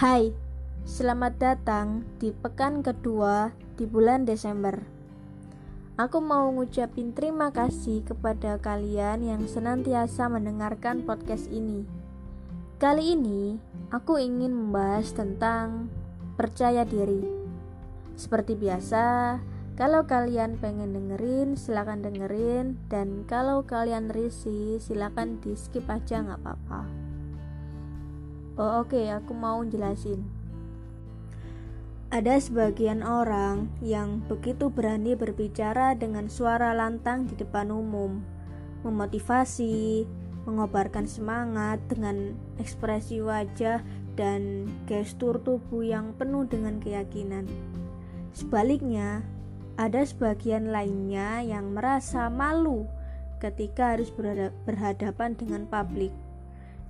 Hai, selamat datang di pekan kedua di bulan Desember. Aku mau ngucapin terima kasih kepada kalian yang senantiasa mendengarkan podcast ini. Kali ini, aku ingin membahas tentang percaya diri. Seperti biasa, kalau kalian pengen dengerin, silahkan dengerin. Dan kalau kalian risih, silahkan di skip aja nggak apa-apa. Oh oke, okay, aku mau jelasin. Ada sebagian orang yang begitu berani berbicara dengan suara lantang di depan umum, memotivasi, mengobarkan semangat dengan ekspresi wajah dan gestur tubuh yang penuh dengan keyakinan. Sebaliknya, ada sebagian lainnya yang merasa malu ketika harus berhadapan dengan publik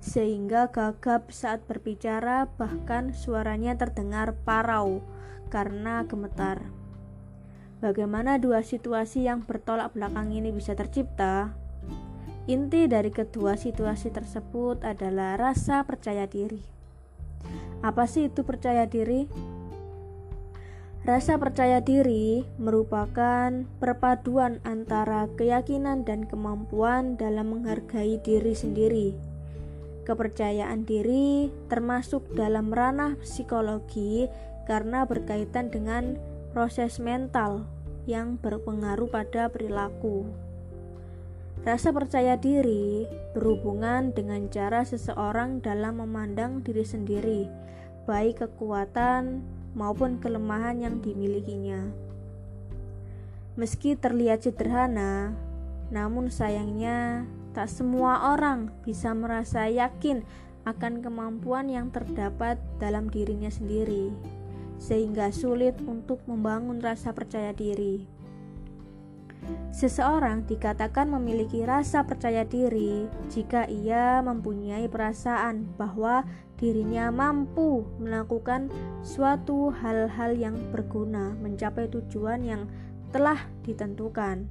sehingga gagap saat berbicara, bahkan suaranya terdengar parau karena gemetar. Bagaimana dua situasi yang bertolak belakang ini bisa tercipta? Inti dari kedua situasi tersebut adalah rasa percaya diri. Apa sih itu percaya diri? Rasa percaya diri merupakan perpaduan antara keyakinan dan kemampuan dalam menghargai diri sendiri Kepercayaan diri termasuk dalam ranah psikologi karena berkaitan dengan proses mental yang berpengaruh pada perilaku. Rasa percaya diri berhubungan dengan cara seseorang dalam memandang diri sendiri, baik kekuatan maupun kelemahan yang dimilikinya. Meski terlihat sederhana, namun sayangnya Tak semua orang bisa merasa yakin akan kemampuan yang terdapat dalam dirinya sendiri, sehingga sulit untuk membangun rasa percaya diri. Seseorang dikatakan memiliki rasa percaya diri jika ia mempunyai perasaan bahwa dirinya mampu melakukan suatu hal-hal yang berguna mencapai tujuan yang telah ditentukan.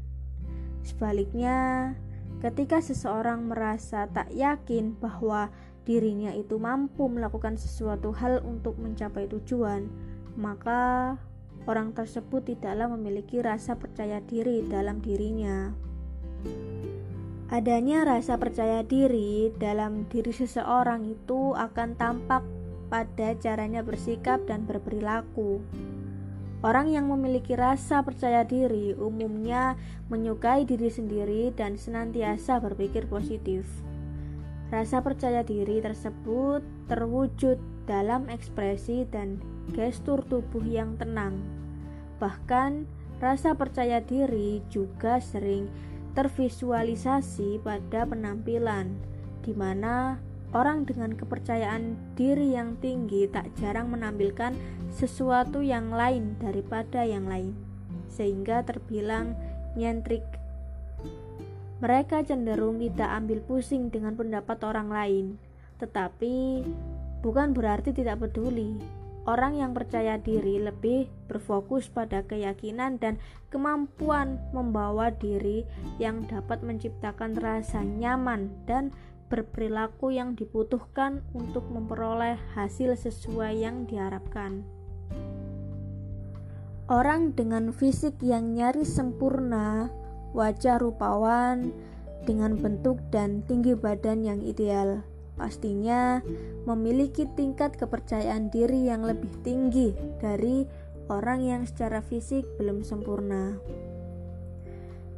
Sebaliknya, Ketika seseorang merasa tak yakin bahwa dirinya itu mampu melakukan sesuatu hal untuk mencapai tujuan, maka orang tersebut tidaklah memiliki rasa percaya diri dalam dirinya. Adanya rasa percaya diri dalam diri seseorang itu akan tampak pada caranya bersikap dan berperilaku. Orang yang memiliki rasa percaya diri umumnya menyukai diri sendiri dan senantiasa berpikir positif. Rasa percaya diri tersebut terwujud dalam ekspresi dan gestur tubuh yang tenang. Bahkan, rasa percaya diri juga sering tervisualisasi pada penampilan, di mana Orang dengan kepercayaan diri yang tinggi tak jarang menampilkan sesuatu yang lain daripada yang lain, sehingga terbilang nyentrik. Mereka cenderung tidak ambil pusing dengan pendapat orang lain, tetapi bukan berarti tidak peduli. Orang yang percaya diri lebih berfokus pada keyakinan dan kemampuan membawa diri yang dapat menciptakan rasa nyaman dan berperilaku yang dibutuhkan untuk memperoleh hasil sesuai yang diharapkan. Orang dengan fisik yang nyaris sempurna, wajah rupawan, dengan bentuk dan tinggi badan yang ideal, pastinya memiliki tingkat kepercayaan diri yang lebih tinggi dari orang yang secara fisik belum sempurna.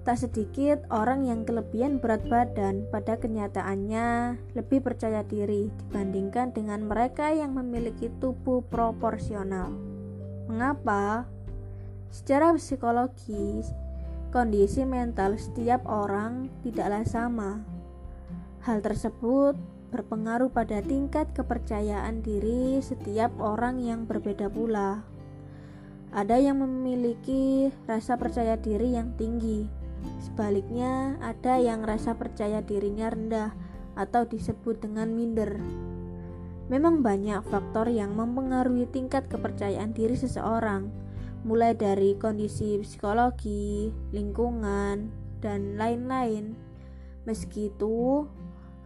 Tak sedikit orang yang kelebihan berat badan pada kenyataannya lebih percaya diri dibandingkan dengan mereka yang memiliki tubuh proporsional. Mengapa? Secara psikologis, kondisi mental setiap orang tidaklah sama. Hal tersebut berpengaruh pada tingkat kepercayaan diri setiap orang yang berbeda pula. Ada yang memiliki rasa percaya diri yang tinggi, Sebaliknya, ada yang rasa percaya dirinya rendah atau disebut dengan minder. Memang banyak faktor yang mempengaruhi tingkat kepercayaan diri seseorang, mulai dari kondisi psikologi, lingkungan, dan lain-lain. Meski itu,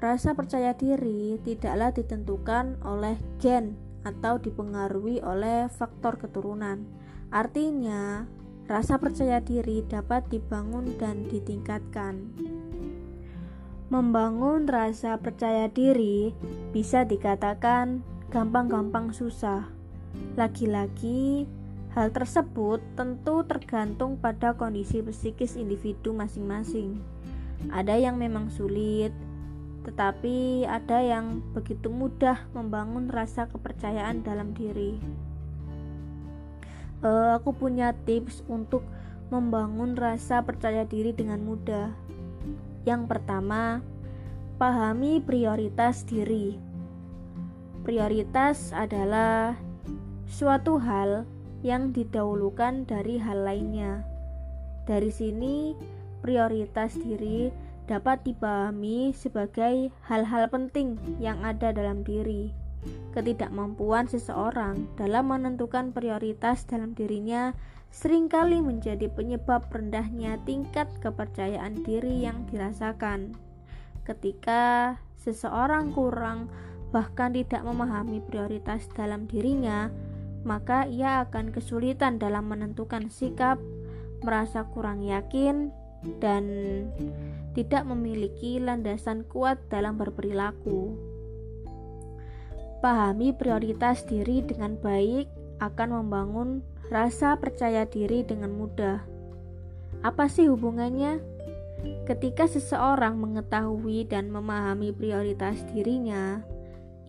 rasa percaya diri tidaklah ditentukan oleh gen atau dipengaruhi oleh faktor keturunan. Artinya, rasa percaya diri dapat dibangun dan ditingkatkan. Membangun rasa percaya diri bisa dikatakan gampang-gampang susah. Lagi-lagi, hal tersebut tentu tergantung pada kondisi psikis individu masing-masing. Ada yang memang sulit, tetapi ada yang begitu mudah membangun rasa kepercayaan dalam diri. Uh, aku punya tips untuk membangun rasa percaya diri dengan mudah. Yang pertama, pahami prioritas diri. Prioritas adalah suatu hal yang didahulukan dari hal lainnya. Dari sini, prioritas diri dapat dipahami sebagai hal-hal penting yang ada dalam diri. Ketidakmampuan seseorang dalam menentukan prioritas dalam dirinya sering kali menjadi penyebab rendahnya tingkat kepercayaan diri yang dirasakan. Ketika seseorang kurang bahkan tidak memahami prioritas dalam dirinya, maka ia akan kesulitan dalam menentukan sikap, merasa kurang yakin, dan tidak memiliki landasan kuat dalam berperilaku. Pahami prioritas diri dengan baik akan membangun rasa percaya diri dengan mudah. Apa sih hubungannya? Ketika seseorang mengetahui dan memahami prioritas dirinya,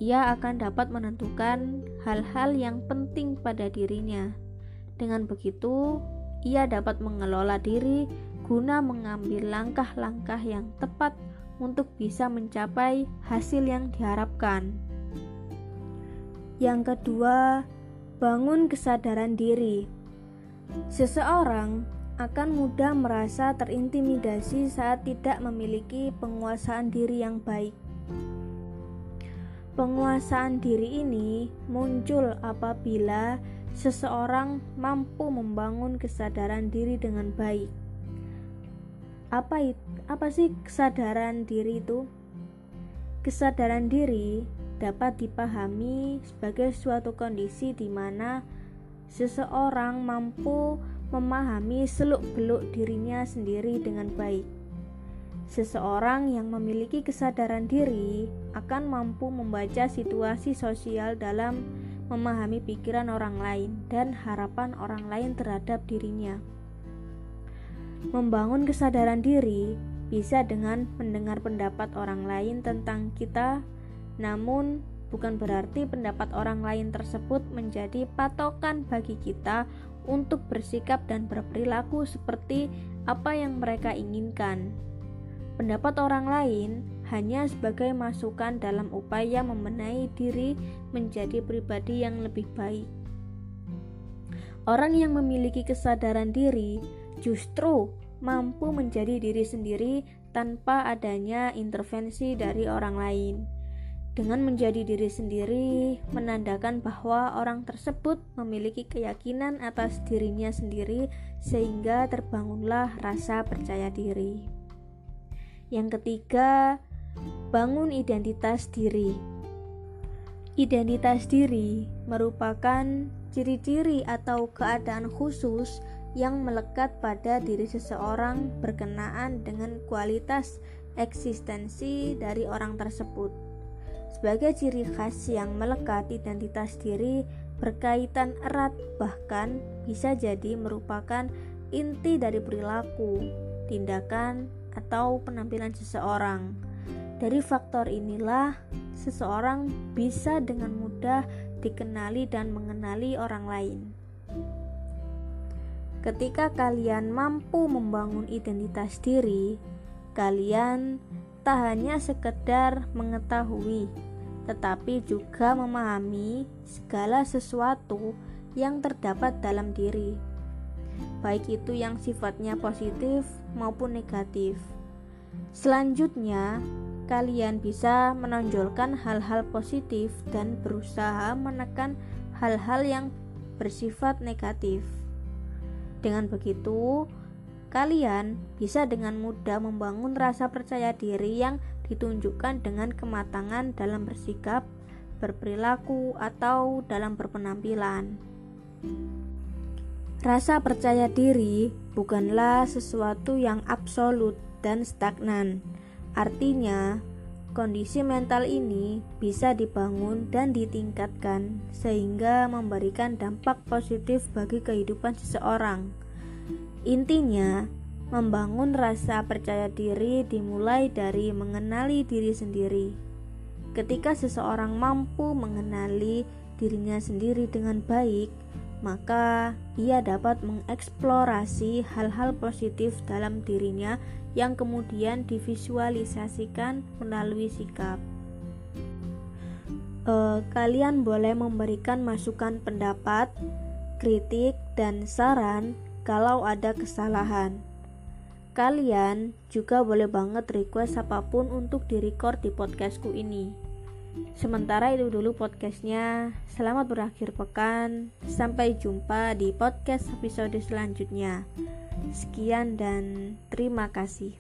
ia akan dapat menentukan hal-hal yang penting pada dirinya. Dengan begitu, ia dapat mengelola diri guna mengambil langkah-langkah yang tepat untuk bisa mencapai hasil yang diharapkan. Yang kedua, bangun kesadaran diri. Seseorang akan mudah merasa terintimidasi saat tidak memiliki penguasaan diri yang baik. Penguasaan diri ini muncul apabila seseorang mampu membangun kesadaran diri dengan baik apa itu, apa sih kesadaran diri itu? Kesadaran diri dapat dipahami sebagai suatu kondisi di mana seseorang mampu memahami seluk-beluk dirinya sendiri dengan baik. Seseorang yang memiliki kesadaran diri akan mampu membaca situasi sosial dalam memahami pikiran orang lain dan harapan orang lain terhadap dirinya. Membangun kesadaran diri bisa dengan mendengar pendapat orang lain tentang kita, namun bukan berarti pendapat orang lain tersebut menjadi patokan bagi kita untuk bersikap dan berperilaku seperti apa yang mereka inginkan. Pendapat orang lain hanya sebagai masukan dalam upaya membenahi diri menjadi pribadi yang lebih baik. Orang yang memiliki kesadaran diri justru mampu menjadi diri sendiri tanpa adanya intervensi dari orang lain. Dengan menjadi diri sendiri, menandakan bahwa orang tersebut memiliki keyakinan atas dirinya sendiri, sehingga terbangunlah rasa percaya diri. Yang ketiga, bangun identitas diri. Identitas diri merupakan ciri-ciri atau keadaan khusus yang melekat pada diri seseorang berkenaan dengan kualitas eksistensi dari orang tersebut. Sebagai ciri khas yang melekat identitas diri berkaitan erat bahkan bisa jadi merupakan inti dari perilaku, tindakan, atau penampilan seseorang. Dari faktor inilah seseorang bisa dengan mudah dikenali dan mengenali orang lain. Ketika kalian mampu membangun identitas diri, kalian tak hanya sekedar mengetahui, tetapi juga memahami segala sesuatu yang terdapat dalam diri, baik itu yang sifatnya positif maupun negatif. Selanjutnya, kalian bisa menonjolkan hal-hal positif dan berusaha menekan hal-hal yang bersifat negatif. Dengan begitu, kalian bisa dengan mudah membangun rasa percaya diri yang ditunjukkan dengan kematangan dalam bersikap, berperilaku, atau dalam berpenampilan. Rasa percaya diri bukanlah sesuatu yang absolut dan stagnan. Artinya, kondisi mental ini bisa dibangun dan ditingkatkan sehingga memberikan dampak positif bagi kehidupan seseorang. Intinya, membangun rasa percaya diri dimulai dari mengenali diri sendiri. Ketika seseorang mampu mengenali dirinya sendiri dengan baik, maka ia dapat mengeksplorasi hal-hal positif dalam dirinya yang kemudian divisualisasikan melalui sikap. E, kalian boleh memberikan masukan pendapat, kritik, dan saran kalau ada kesalahan. Kalian juga boleh banget request apa pun untuk direcord di podcastku ini. Sementara itu dulu podcastnya. Selamat berakhir pekan. Sampai jumpa di podcast episode selanjutnya. Sekian dan terima kasih.